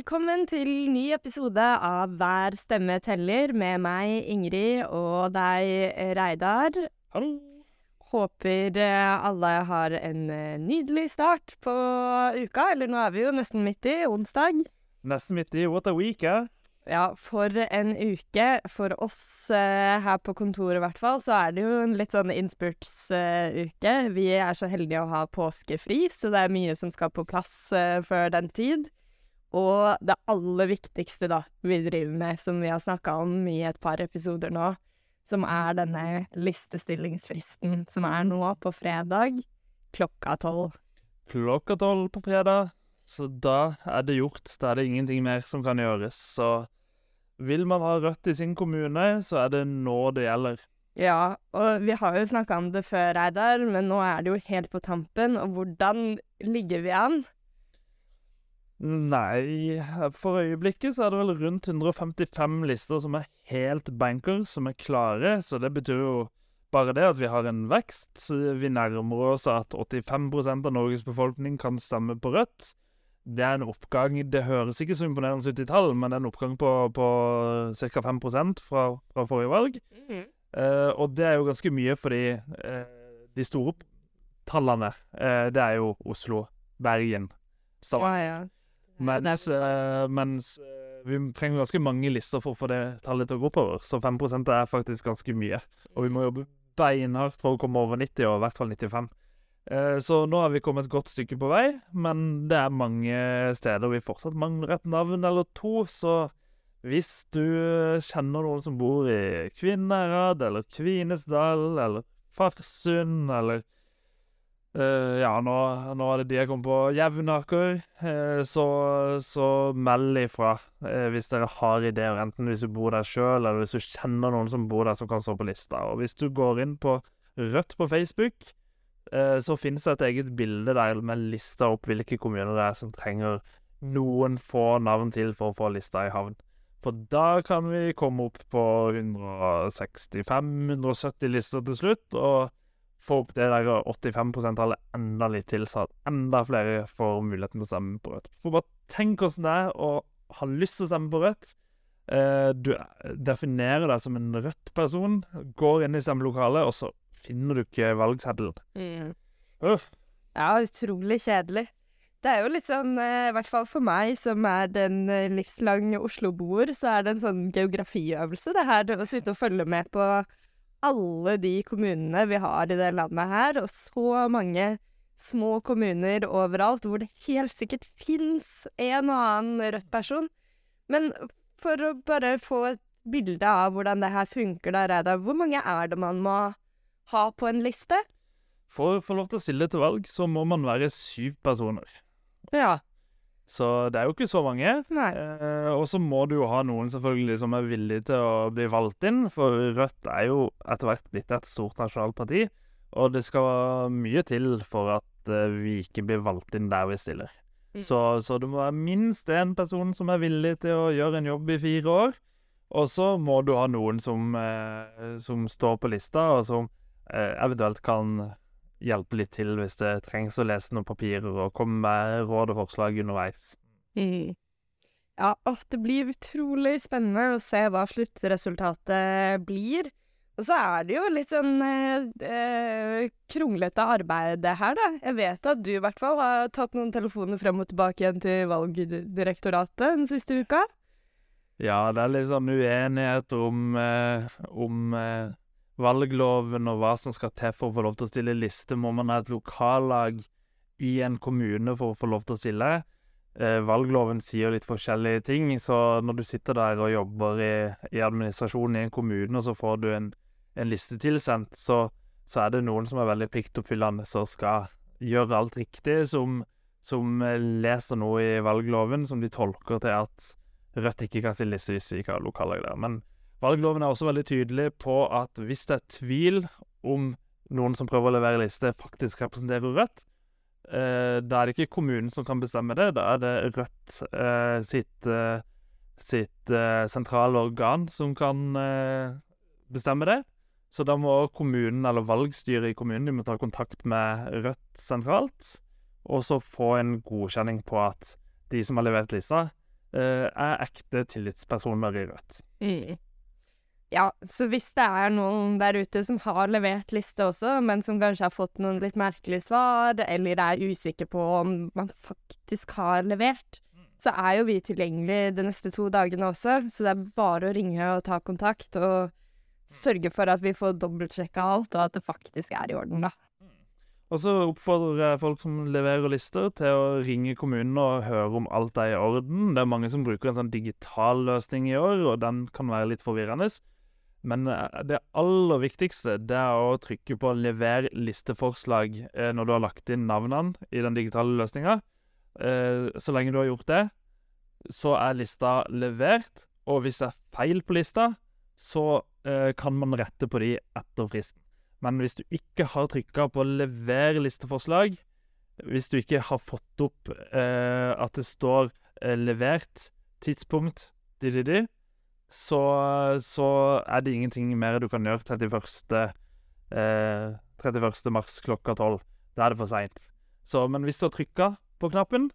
Velkommen til ny episode av Hver stemme teller med meg, Ingrid, og deg, Reidar. Hallo. Håper eh, alle har en eh, nydelig start på uka. Eller nå er vi jo nesten midt i, onsdag. Nesten midt i What a week, eh? Ja, for en uke. For oss eh, her på kontoret i hvert fall, så er det jo en litt sånn innspurtsuke. vi er så heldige å ha påskefri, så det er mye som skal på plass eh, før den tid. Og det aller viktigste da, vi driver med, som vi har snakka om i et par episoder nå, som er denne listestillingsfristen, som er nå på fredag klokka tolv. Klokka tolv på fredag. Så da er det gjort. Da er det ingenting mer som kan gjøres. Så vil man ha Rødt i sin kommune, så er det nå det gjelder. Ja, og vi har jo snakka om det før, Reidar, men nå er det jo helt på tampen. Og hvordan ligger vi an? Nei, for øyeblikket så er det vel rundt 155 lister som er helt banker, som er klare. Så det betyr jo bare det at vi har en vekst. Vi nærmer oss at 85% av Norges befolkning kan stemme på Rødt. Det er en oppgang Det høres ikke så imponerende ut i tall, men det er en oppgang på, på ca. 5 fra, fra forrige valg. Mm. Eh, og det er jo ganske mye, fordi eh, de store tallene, eh, det er jo Oslo, Bergen, Stavanger. Ja, ja. Mens, uh, mens eh, vi trenger ganske mange lister for å få det tallet til å gå oppover. Så 5% er faktisk ganske mye. Og vi må jobbe beinhardt for å komme over 90, og i hvert fall 95. Eh, Så nå har vi kommet et godt stykke på vei, men det er mange steder vi fortsatt mangler et navn eller to. Så hvis du kjenner noen som bor i Kvinnherad eller Kvinesdal eller Farsund eller eh, Ja, nå, nå er det de jeg kom på. Jevnaker. Uh, så, så meld ifra uh, hvis dere har ideer, enten hvis du bor der sjøl, eller hvis du kjenner noen som bor der som kan stå på lista. Og hvis du går inn på Rødt på Facebook, så finnes det et eget bilde der med lista opp hvilke kommuner det er som trenger noen få navn til for å få lista i havn. For da kan vi komme opp på 165-170 lister til slutt, og få opp det der 85 %-tallet enda litt til, så at enda flere får muligheten til å stemme på Rødt. For bare tenk åssen det er å ha lyst til å stemme på Rødt. Eh, du definerer deg som en Rødt-person, går inn i stemmelokalet, og så finner du ikke valgseddelen. Mm. Ja, utrolig kjedelig. Det er jo litt sånn, eh, i hvert fall for meg som er den livslange livslang Oslo-boer, så er det en sånn geografiøvelse, det her, å sitte og følge med på alle de kommunene vi har i det landet her, og så mange små kommuner overalt, hvor det helt sikkert fins en og annen Rødt-person. Men for å bare få et bilde av hvordan det her funker, da, Reidar, hvor mange er det man må ha på en liste? For å få lov til å stille til valg, så må man være syv personer. Ja. Så det er jo ikke så mange. Eh, og så må du jo ha noen selvfølgelig som er villig til å bli valgt inn, for Rødt er jo etter hvert blitt et stort nasjonalt parti, og det skal mye til for at eh, vi ikke blir valgt inn der vi stiller. Mm. Så, så det må være minst én person som er villig til å gjøre en jobb i fire år. Og så må du ha noen som, eh, som står på lista, og som eh, eventuelt kan hjelpe litt til hvis det trengs å lese noen papirer og komme med råd og forslag underveis. Mm. Ja, og det blir utrolig spennende å se hva sluttresultatet blir. Og så er det jo litt sånn eh, eh, kronglete arbeid her, da. Jeg vet at du i hvert fall har tatt noen telefoner frem og tilbake igjen til Valgdirektoratet den siste uka. Ja, det er litt sånn uenighet om, eh, om eh, valgloven og hva som skal til for å få lov til å stille liste. Må man ha et lokallag i en kommune for å få lov til å stille? Eh, valgloven sier litt forskjellige ting, så når du sitter der og jobber i, i administrasjonen i en kommune, og så får du en, en liste tilsendt, så, så er det noen som er veldig pliktoppfyllende, som skal gjøre alt riktig, som, som eh, leser noe i valgloven som de tolker til at Rødt ikke kan stille liste hvis de ikke har lokallag der. Men valgloven er også veldig tydelig på at hvis det er tvil om noen som prøver å levere liste, faktisk representerer Rødt, eh, da er det ikke kommunen som kan bestemme det. Da er det Rødt eh, sitt, eh, sitt eh, sentrale organ som kan eh, bestemme det. Så da må kommunen, eller valgstyret i kommunen, de må ta kontakt med Rødt sentralt, og så få en godkjenning på at de som har levert lista, eh, er ekte tillitspersoner i Rødt. Mm. Ja, så hvis det er noen der ute som har levert liste også, men som kanskje har fått noen litt merkelige svar, eller er usikker på om man faktisk har levert, så er jo vi tilgjengelige de neste to dagene også, så det er bare å ringe og ta kontakt og sørge for at vi får dobbeltsjekka alt, og at det faktisk er i orden, da. Og så oppfordrer jeg folk som leverer lister, til å ringe kommunen og høre om alt er i orden. Det er mange som bruker en sånn digital løsning i år, og den kan være litt forvirrende. Men eh, det aller viktigste det er å trykke på 'lever listeforslag' eh, når du har lagt inn navnene i den digitale løsninga. Eh, så lenge du har gjort det, så er lista levert. Og hvis det er feil på lista, så kan man rette på de etter fristen. Men hvis du ikke har trykka på 'lever listeforslag', hvis du ikke har fått opp at det står 'levert tidspunkt', så, så, er det ingenting mer du kan gjøre 31. Eh, 31. mars klokka tolv. Da er det for seint. Men hvis du har trykka på knappen,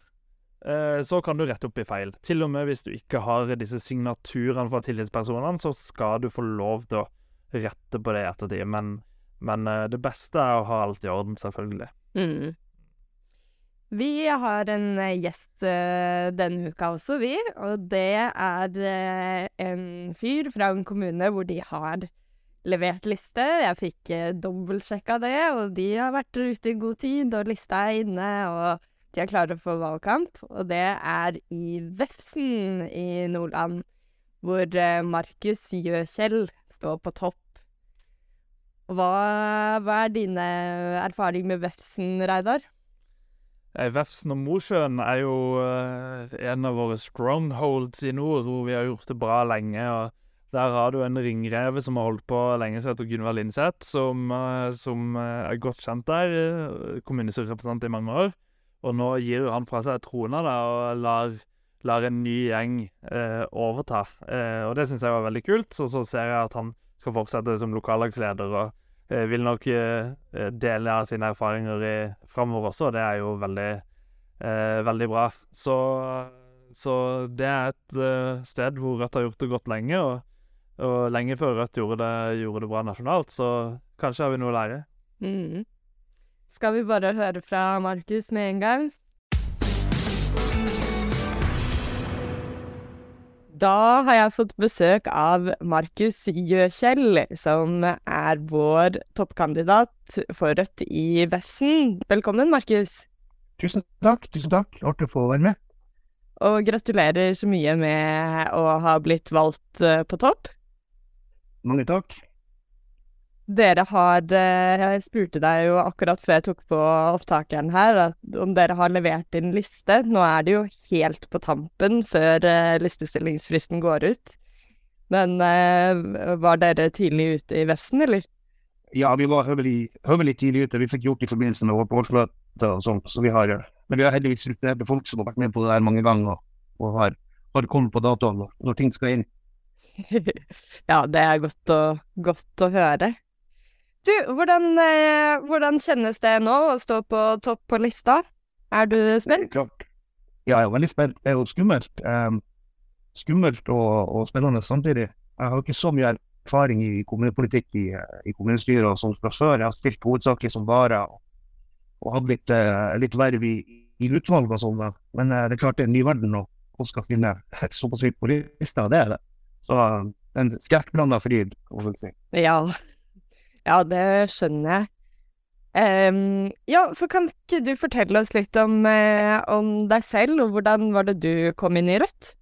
eh, så kan du rette opp i feil. Til og med hvis du ikke har disse signaturene fra tillitspersonene, så skal du få lov til å rette på det i ettertid. Men men eh, det beste er å ha alt i orden, selvfølgelig. Mm. Vi har en uh, gjest uh, denne uka også, vi. Og det er en fyr fra en kommune hvor de har levert liste. Jeg fikk dobbeltsjekka det, og de har vært ute i god tid, og lista er inne, og de er klare for valgkamp. Og det er i Vefsn i Nordland, hvor Markus Jøkjell står på topp hva, hva er dine erfaringer med Vefsn, Reidar? Vefsn og Mosjøen er jo uh, en av våre strongholds i nord, hvor vi har gjort det bra lenge. og Der har du en ringreve som har holdt på lenge, som heter Gunvald Lindseth, som, uh, som er godt kjent der. Kommunestyrerepresentant i mange år. Og nå gir han fra seg trona da, og lar, lar en ny gjeng overta. og det syns jeg var veldig kult. Og så ser jeg at han skal fortsette som lokallagsleder og eh, vil nok eh, dele av sine erfaringer i, framover også, og det er jo veldig, eh, veldig bra. Så, så, det er et eh, sted hvor Rødt har gjort det godt lenge, og, og lenge før Rødt gjorde det, gjorde det, bra nasjonalt, så kanskje har vi noe å lære. Mm. Skal vi bare høre fra Markus med en gang? Da har jeg fått besøk av Markus Gjøkjell, som er vår toppkandidat for Rødt i Vefsn. Velkommen, Markus. Tusen takk. tusen takk. Artig å få være med. Og gratulerer så mye med å ha blitt valgt eh, på topp. Mange takk. Dere har eh, Jeg spurte deg jo akkurat før jeg tok på opptakeren her, om dere har levert inn liste. Nå er det jo helt på tampen før uh, listestillingsfristen går ut. Men uh, var dere tidlig ute i vefsen, eller? Ja, vi var høvelig, tidlig ute. Vi fikk gjort det i forbindelse med vårt årsmøte og sånt. Så vi har, men vi har heldigvis rutinerte folk som har vært med på det der mange ganger, og har, har kommet på datoen når ting skal inn. ja, det er godt å, godt å høre. Du, hvordan, eh, hvordan, kjennes det nå å stå på topp på lista? Er du spent? Klart. Ja, jeg er veldig spent. Det er jo skummelt. Um, skummelt og, og, spennende samtidig. Jeg har ikke så mye erfaring i kommunepolitikk i, i kommunestyret og sånt fra før. Jeg har spilt hovedsakelig som vara og, og hatt litt, uh, litt verv i, i utvalg og sånn. Men uh, det er klart det er en ny verden, og hvordan skal stille såpass høyt på lista. Det er det. Så uh, en skrekkblanda fryd, kan man si. Ja. Ja, det skjønner jeg. Um, ja, for kan ikke du fortelle oss litt om, uh, om, deg selv, og hvordan var det du kom inn i Rødt?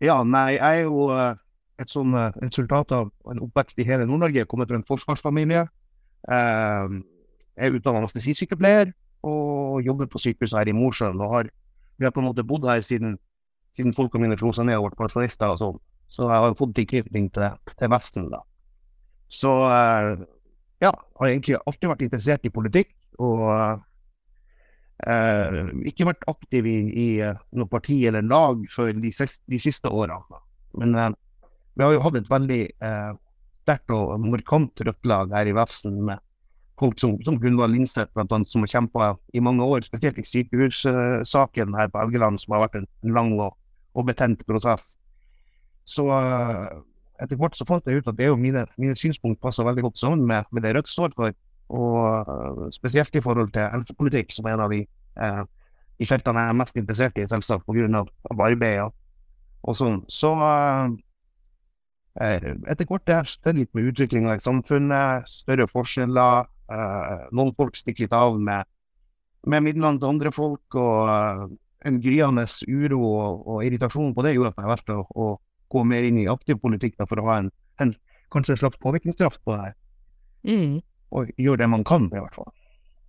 Ja, nei, jeg er jo uh, et sånn uh, resultat av en oppvekst i hele Nord-Norge. Jeg kommer fra en forsvarsfamilie. Um, jeg er utdannet anestesisykepleier og jobber på sykehuset her i Mosjøen. og har, Vi har på en måte bodd her siden, siden folka mine frosa ned og ble pensjonister og sånn. Så jeg har fått tilknytning til, til Vesten, da. Så eh, ja, har jeg egentlig alltid vært interessert i politikk. Og eh, ikke vært aktiv i, i eh, noe parti eller lag før de, de siste årene. Men eh, vi har jo hatt et veldig eh, sterkt og markant rødt lag her i Vefsn med folk som, som Gunvald Linseth, annet, som har kjempa i mange år, spesielt i sykehussaken her på Elgeland, som har vært en lang og, og betent prosess. Så eh, etter hvert så fant jeg ut at det er jo mine, mine synspunkt passer veldig godt sammen med, med det Rødt står for. Og eh, spesielt i forhold til helsepolitikk, som er en av de, eh, de feltene jeg er mest interessert i, selvsagt pga. arbeid og, og sånn. Så eh, eh etter hvert er det litt med utviklinga i samfunnet, større forskjeller. Eh, noen folk stikker litt av med, med midlene til andre folk, og eh, en gryende uro og, og, irritasjon på det gjorde at jeg valgte å, å, gå mer inn i aktiv politikk da, for å ha en, en, kanskje en slags påvirkningskraft på det her. Mm og gjøre det man kan, i hvert fall.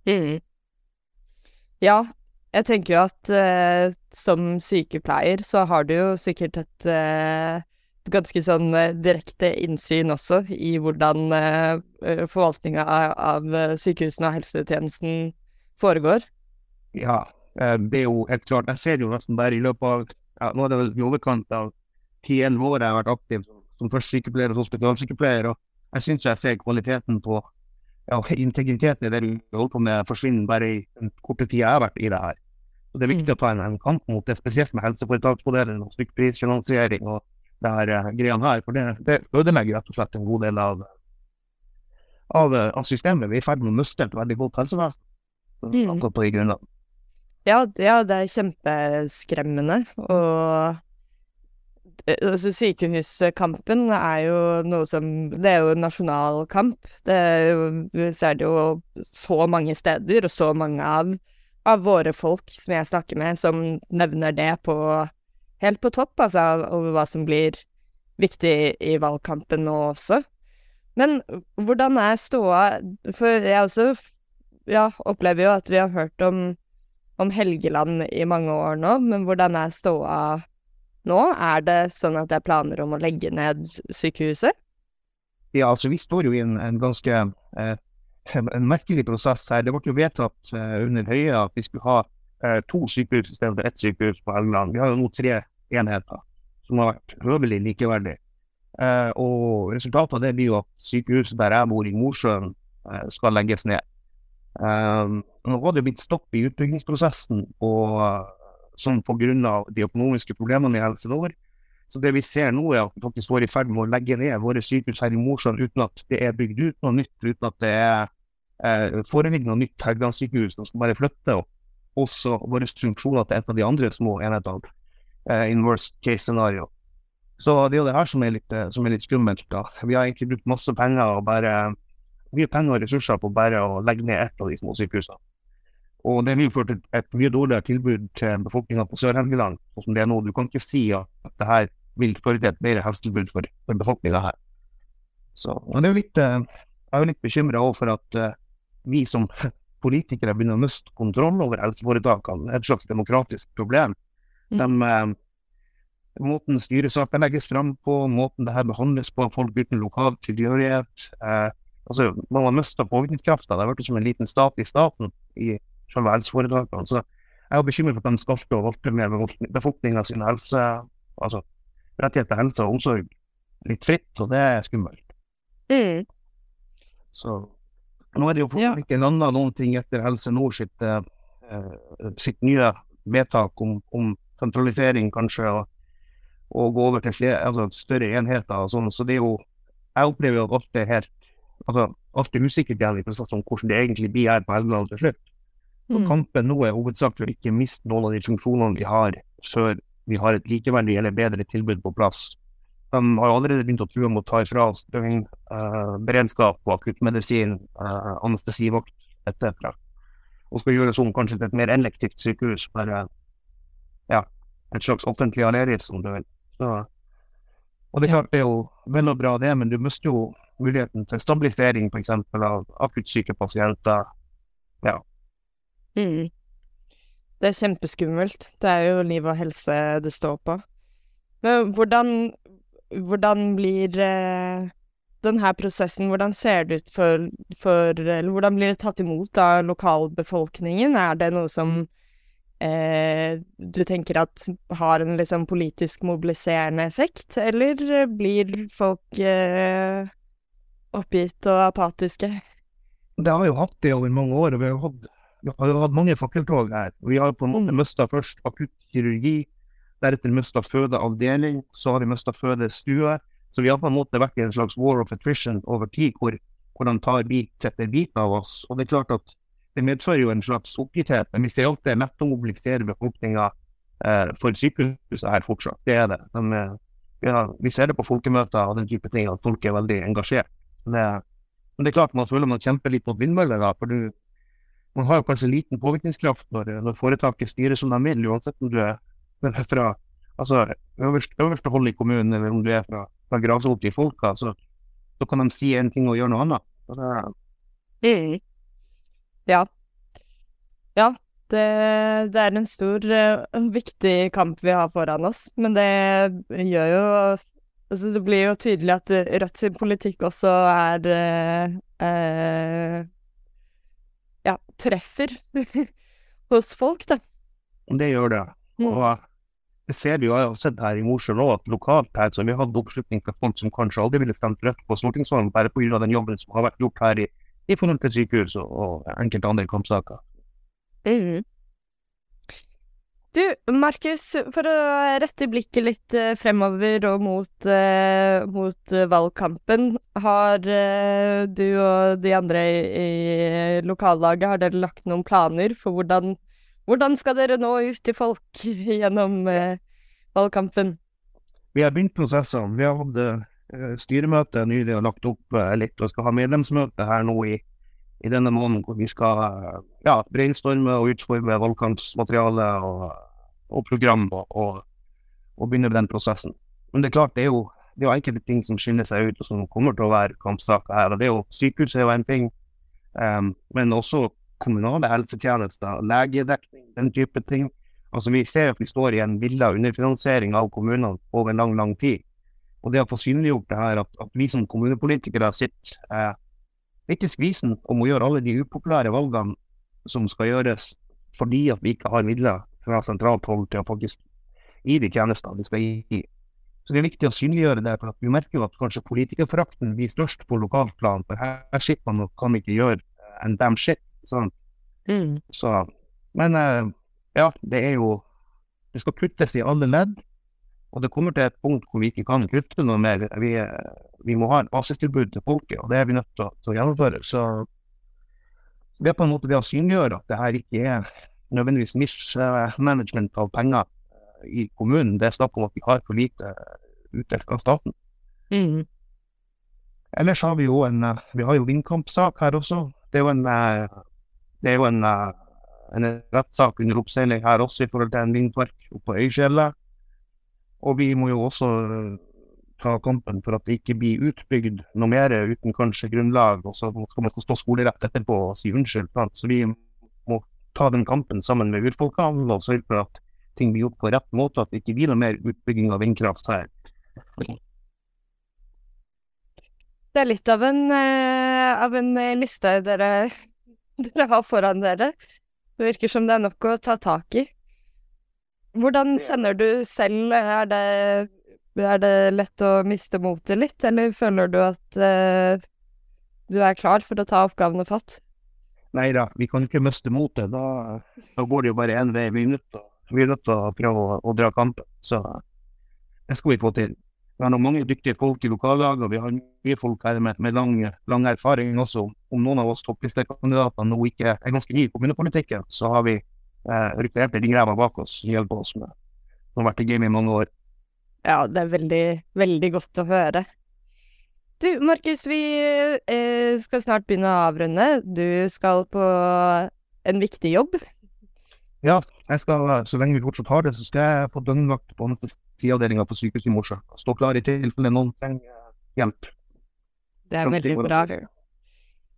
Mm. Ja, jeg tenker jo at eh, som sykepleier så har du jo sikkert et eh, ganske sånn uh, direkte innsyn også i hvordan eh, forvaltninga av, av sykehusene og helsetjenesten foregår. Ja, det er jo helt klart. Jeg ser jo nesten bare i løpet av ja, nå er det vel i overkant av ti-elleve år jeg har vært aktiv som, som først sykepleier og så spesialsykepleier, og jeg syns jeg ser kvaliteten på ja, integriteten i det du holder på med, forsvinner bare i den korte tida jeg har vært i det her. Så Det er viktig mm. å ta en, en kamp mot det, spesielt med helseforetaksmodellen og stykkprisfinansiering og det her uh, greiene her. For det, det ødelegger rett og slett en god del av, av, av systemet. Vi er i ferd med å miste et veldig godt helsevesen. Mm. Ja, ja, det er kjempeskremmende. Og Eh, altså, sykehuskampen er jo noe som Det er jo en nasjonal kamp. Det er jo Vi ser det jo så mange steder, og så mange av, av våre folk som jeg snakker med, som nevner det på Helt på topp, altså, over hva som blir viktig i valgkampen nå også. Men hvordan er ståa For jeg også ja, opplever jo at vi har hørt om, om Helgeland i mange år nå, men hvordan er ståa nå? Er det sånn at det er planer om å legge ned sykehuset? Ja, altså vi står jo i en, en ganske eh, en merkelig prosess her. Det ble jo vedtatt eh, under Høie at vi skulle ha eh, to sykehus i stedet for ett sykehus på Helgeland. Vi har jo nå tre enheter som har vært høvelig likeverdige. Eh, og resultatet av det blir jo at sykehuset der jeg bor, i Mosjøen, eh, skal legges ned. Eh, nå var det blitt stopp i utbyggingsprosessen, og sånn pga. de økonomiske problemene i Helse Nord. Så det vi ser nå, er at vi faktisk står i ferd med å legge ned våre sykehus her i Mosjøen uten at det er bygd ut noe nytt, uten at det er eh, foreligger noe nytt Helgelandssykehus. De skal bare flytte også våre funksjoner til et av de andre små enhetene eh, in worst case scenario. Så det er jo det her som er litt, eh, som er litt skummelt. da. Vi har egentlig brukt masse penger og bare mye penger og ressurser på bare å legge ned ett av de små sykehusene. Og det vil føre til et mye dårligere tilbud til befolkninga på Sør-Helgeland, sånn som det er nå. Du kan ikke si at det her vil føre til et bedre helsetilbud for, for befolkninga her. Så og det er jo litt, eh, Jeg er jo litt bekymra for at uh, vi som politikere begynner å miste kontroll over helseforetakene. Et slags demokratisk problem. Mm. De, uh, måten styresaker legges fram på, måten det her behandles på, folk uten lokal tilhørighet. Uh, altså, Man har mista påvirkningskrafta. Det har blitt som en liten stat i staten i selve helseforetakene. Så jeg er bekymret for at de skal stå og valter med befolkninga sin helse, altså rettighet til helse og omsorg litt fritt, og det er skummelt. Mm. Så nå er det jo fortsatt ikke landa noen ting etter Helse Nord sitt, eh, sitt nye vedtak om, om, sentralisering, kanskje, og, og gå over til flere, altså større enheter og sånn. Så det er jo Jeg opplever jo at alt er helt altså, alt er usikkert igjen i prosessen om hvordan det egentlig blir her på Helgeland til slutt. Så mm. kampen nå er hovedsakelig å ikke miste noen av de funksjonene vi har, før vi har et likeverdig eller bedre tilbud på plass. De har allerede begynt å true om å ta ifra oss døgnberedskap uh, og akuttmedisin, uh, anestesivakt etc. Og skal gjøre sånn kanskje til et mer elektivt sykehus, bare ja, et slags offentlig Aleris, om du vil. Så, og det er klart det er jo vel og bra det, men du mister jo muligheten til stabilisering f.eks. av akuttsyke pasienter. Ja, Mm. Det er kjempeskummelt. Det er jo liv og helse det står på. Men hvordan, hvordan blir eh, denne prosessen, hvordan ser det ut for, for, Eller hvordan blir det tatt imot av lokalbefolkningen? Er det noe som eh, du tenker at har en liksom politisk mobiliserende effekt, eller blir folk eh, oppgitt og apatiske? Det har jo hatt det over mange år, og vi har hatt vi har hatt mange fakkeltog her. Vi har på en måte mm. mista først akuttkirurgi, deretter mista fødeavdeling, så har vi mista fødestue. Så vi har på en måte vært i en slags war of attrition over tid, hvor, hvor tar bit etter bit av oss. Og det er klart at det medfører jo en slags oppgitthet, men vi ser alltid netto mobilisere befolkninga eh, for sykehuset her fortsatt. Det er det. De, ja, vi ser det på folkemøter og den type ting, at folk er veldig engasjert. Det, men det er klart man føler man kjemper litt mot vindmøller, da. For du, man har jo kanskje liten påvirkningskraft når, når foretaket styrer som de vil, uansett om du er fra altså, øverste, øverste hold i kommunen, eller om du er fra, fra grasrot i folka, så, så, kan de si en ting og gjøre noe annet. Det, mm. Ja. Ja, det, det er en stor, uh, viktig kamp vi har foran oss, men det gjør jo Altså, det blir jo tydelig at Rødt sin politikk også er uh, Ja, treffer hos folk, da. Det gjør det. Mm. Og det ser vi jo, jeg har sett her i Mosjøen òg, at lokalt her så vi har hatt oppslutning fra folk som kanskje aldri ville stemt Rødt på stortingsvalg, bare pga. den jobben som har vært gjort her i i forhold til sykehus og, og enkelte andre kampsaker. Mm. Du, Markus, for å rette blikket litt uh, fremover og mot, eh, mot uh, valgkampen. Har du og de andre i, i lokallaget, har dere lagt noen planer for hvordan, hvordan skal dere nå ut til folk gjennom valgkampen? Vi har begynt prosessene. Vi har hatt Eh, styremøte nylig og lagt opp eh, litt, og skal ha medlemsmøte her nå i, i denne måneden, hvor vi skal eh, ja, brainstorme og utforme valgkampsmateriale og, og program og, og, og, begynne med den prosessen. Men det er klart, det er jo, det er enkelte ting som skiller seg ut, og som kommer til å være kampsaker her. og det er jo Sykehus er jo en ting, um, men også kommunale helsetjenester, legedekning, den type ting. Altså Vi ser at vi står i en villa underfinansiering av kommunene over en lang, lang tid. Og det å få synliggjort det her, at, at vi som kommunepolitikere sitter eh, litt i skvisen om å gjøre alle de upopulære valgene som skal gjøres fordi at vi ikke har midler fra sentralt hold til å faktisk gi de tjenestene de skal gi. Så det er viktig å synliggjøre det, for vi merker jo at kanskje politikerforakten blir størst på lokalt plan. For her, her sitter man og kan ikke gjøre en damn shit. Sånn. Mm. Så, men eh, ja, det er jo Det skal kuttes i alle ledd. Og det kommer til et punkt hvor vi ikke kan kutte noe mer. Vi, vi må ha et basistilbud til folket, og det er vi nødt til, til å gjennomføre. Så det er på en måte det å synliggjøre at det her ikke er nødvendigvis mismanagement av penger eh, i kommunen. Det er snakk om at vi har for lite utdelt av staten. Mm. Ellers har vi jo en vi har jo vindkampsak her også. Det er jo en, eh, det er jo en, eh, en rettssak under oppseiling her også i forhold til en vindpark oppe på Øyskjellet. Og vi må jo også eh, ta kampen for at det ikke blir utbygd noe mer uten kanskje grunnlag, og så skal man stå skolerett etterpå og si unnskyld. Så vi ta den kampen sammen med urfolkene og sørge for at ting blir gjort på rett måte, at det ikke blir noe mer utbygging av vindkraft her. Det er litt av en, uh, av en liste dere, dere har foran dere. Det virker som det er nok å ta tak i. Hvordan kjenner du selv? Er det, er det lett å miste motet litt, eller føler du at uh, du er klar for å ta oppgavene fatt? Nei da, vi kan ikke miste motet. Da, da, går det jo bare én vei. Vi er nødt til, å prøve å, å, dra kampen. Så det skal vi få til. Vi har mange dyktige folk i lokallaget, og vi har mye folk her med, med lang, lang, erfaring også. Om noen av oss topplistekandidater nå ikke er ganske nye i kommunepolitikken, så har vi eh, rekrutterte greva bak oss og hjulpet oss med som har vært i gamet i mange år. Ja, det er veldig, veldig godt å høre. Du, Markus, vi eh, skal snart begynne å avrunde. Du skal på en viktig jobb. Ja, jeg skal, så lenge vi fortsatt har det, så skal jeg på døgnvakt på anestesiavdelinga på sykehuset i Mosjø. Stå klar i tilfelle noen trenger hjelp. Det er veldig bra.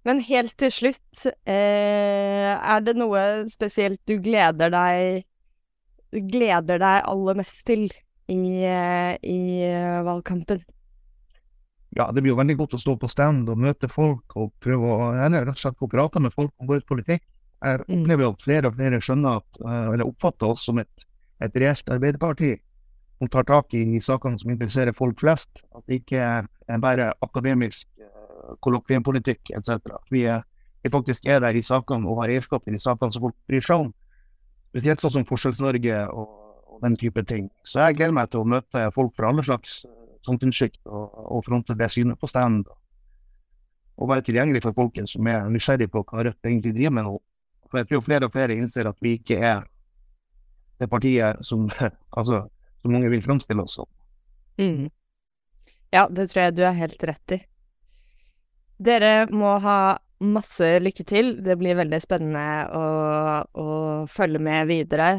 Men helt til slutt, eh, er det noe spesielt du gleder deg gleder deg aller mest til i, i valgkampen? Ja, det blir jo veldig godt å stå på stand og møte folk og prøve å eller rett og slett få prate med folk om vår politikk. Jeg mm. opplever at flere og flere skjønner at, eh, eller oppfatter oss som et, et reelt Arbeiderparti som tar tak i sakene som interesserer folk flest. At det ikke er bare akademisk kollokviumpolitikk etc. Vi, er, vi faktisk er der i sakene og har eierskap til de sakene som folk bryr seg om. Spesielt sånn som Forskjells-Norge og, og, og den type ting. Så jeg gleder meg til å møte folk fra alle slags samfunnssjikt og, og fronte det synet på stand. Og være tilgjengelig for folket som er nysgjerrig på hva Rødt egentlig driver med nå. For jeg tror flere og flere innser at vi ikke er det partiet som, altså, som mange vil framstille oss som. Mm. Ja, det tror jeg du er helt rett i. Dere må ha masse lykke til. Det blir veldig spennende å, å følge med videre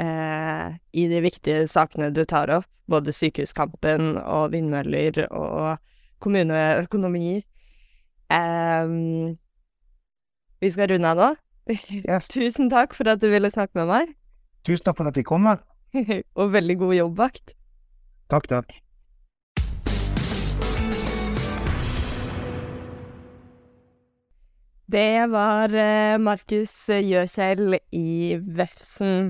eh, i de viktige sakene du tar opp. Både sykehuskampen og vindmøller og kommuneøkonomi. Eh, vi skal runde av nå. Yes. Tusen takk for at du ville snakke med meg. Tusen takk for at jeg kom. og veldig god jobbvakt. Takk, takk. Det var eh, Markus Gjøkjell i Vefsn.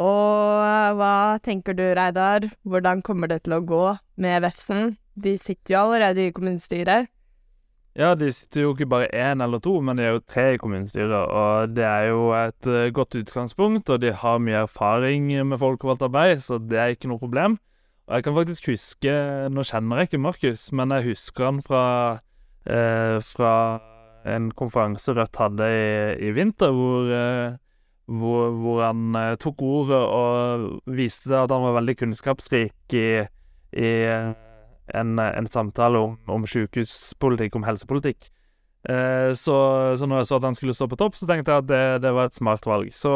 Og hva tenker du, Reidar? Hvordan kommer det til å gå med Vefsn? De sitter jo allerede i kommunestyret. Ja, de sitter jo ikke bare én eller to, men de er jo tre i kommunestyret. Og det er jo et uh, godt utgangspunkt, og de har mye erfaring med folkevalgt arbeid, så det er ikke noe problem. Og jeg kan faktisk huske Nå kjenner jeg ikke Markus, men jeg husker han fra, eh, fra en konferanse Rødt hadde i, i vinter, hvor, eh, hvor, hvor han eh, tok ordet og viste at han var veldig kunnskapsrik i, i en, en, samtale om, om sykehuspolitikk, om helsepolitikk. Eh, så, så når jeg så at han skulle stå på topp, så tenkte jeg at det, det var et smart valg. Så,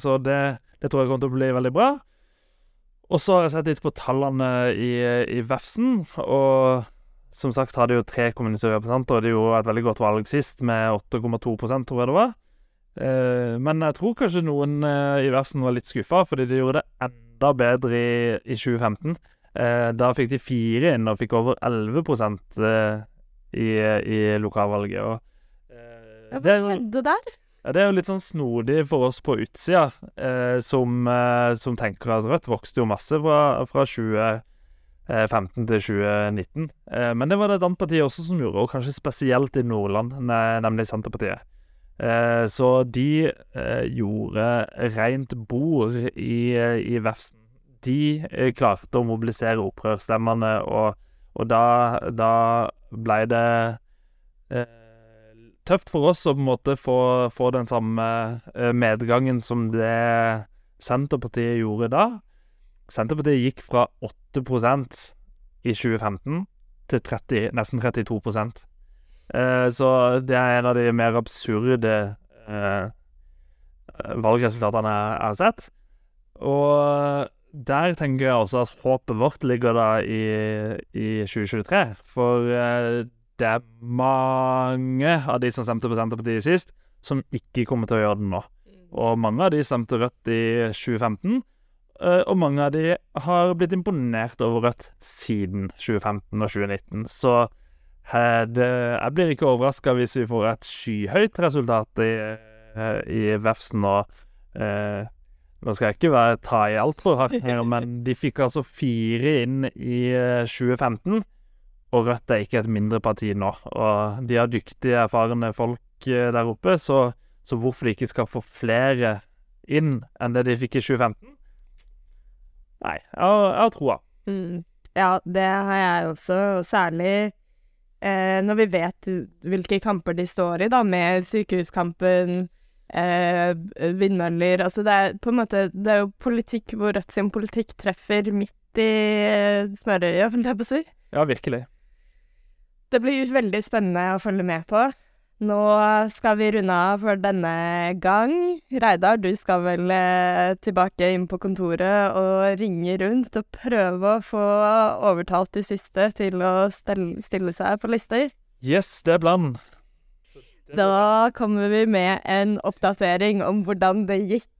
så det, det, tror jeg kommer til å bli veldig bra. Og så har jeg sett litt på tallene i, i Vefsn, og som sagt hadde jo tre kommunestyrerepresentanter, og de gjorde et veldig godt valg sist, med 8,2 tror jeg det var. Eh, men jeg tror kanskje noen eh, i Vefsn var litt skuffa, fordi de gjorde det enda bedre i, i 2015. Eh, da fikk de fire inn og fikk over 11 eh, i, i lokalvalget. Og, Hva skjedde der? Ja, Det er jo litt sånn snodig for oss på utsida, som, som, tenker at Rødt vokste jo masse fra, fra 20 15 til 2019. Eh, men det var det et annet parti også som gjorde, og kanskje spesielt i Nordland, nemlig Senterpartiet. Eh, så de eh, gjorde rent bord i, i Vefsn. De klarte å mobilisere opprørsstemmene, og, og da, da blei det tøft for oss å på en måte få, få den samme medgangen som det Senterpartiet gjorde da. Senterpartiet gikk fra 8% i 2015 til 30, nesten 32 eh, Så det er en av de mer absurde eh, valgresultatene jeg har sett. Og der tenker jeg også at håpet vårt ligger da i, i 2023. For eh, det er mange av de som stemte på Senterpartiet sist, som ikke kommer til å gjøre det nå. Mm. Og mange av de stemte Rødt i 2015. Uh, og mange av de har blitt imponert over Rødt siden 2015 og 2019. Så uh, det, jeg blir ikke overraska hvis vi får et skyhøyt resultat i, uh, i Vefsn nå. nå skal jeg ikke være, ta i altfor hardt her, men de fikk altså fire inn i 2015. Og Rødt er ikke et mindre parti nå. Og de har dyktige, erfarne folk der oppe, så, så hvorfor de ikke skal få flere inn enn det de fikk i 2015 Nei, jeg har, troa. Mm. Ja, det har jeg også, og særlig eh, når vi vet hvilke kamper de står i, da, med sykehuskampen, eh, vindmøller Altså det er på en måte Det er jo politikk hvor Rødt sin politikk treffer midt i eh, smørøyet, holdt jeg på å si. Ja, virkelig. Det blir veldig spennende å følge med på. Nå skal vi runde av for denne gang. Reidar, du skal vel eh, tilbake inn på kontoret og ringe rundt og prøve å få overtalt de siste til å stille seg på lister? Yes, det er planen. Da kommer vi med en oppdatering om hvordan det gikk.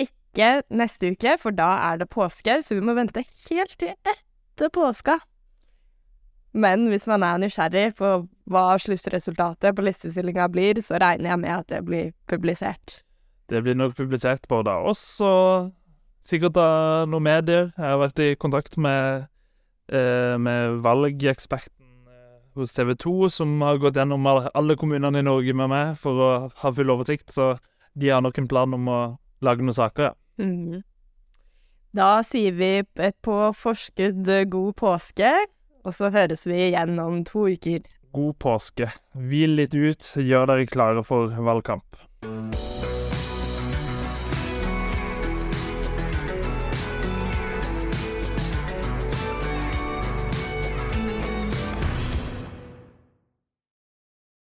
Ikke neste uke, for da er det påske, så vi må vente helt til etter påska. Men hvis man er nysgjerrig på hva sluttresultatet på listestillinga blir, så regner jeg med at det blir publisert. Det blir nok publisert både av oss og sikkert av noen medier. Jeg har vært i kontakt med, eh, med valgeksperten eh, hos TV 2, som har gått gjennom alle kommunene i Norge med meg for å ha full oversikt, så de har nok en plan om å lage noen saker, ja. Mm. Da sier vi på forskudd god påske, og så høres vi igjen om to uker. God påske. Hvil litt ut, gjør dere klare for valgkamp.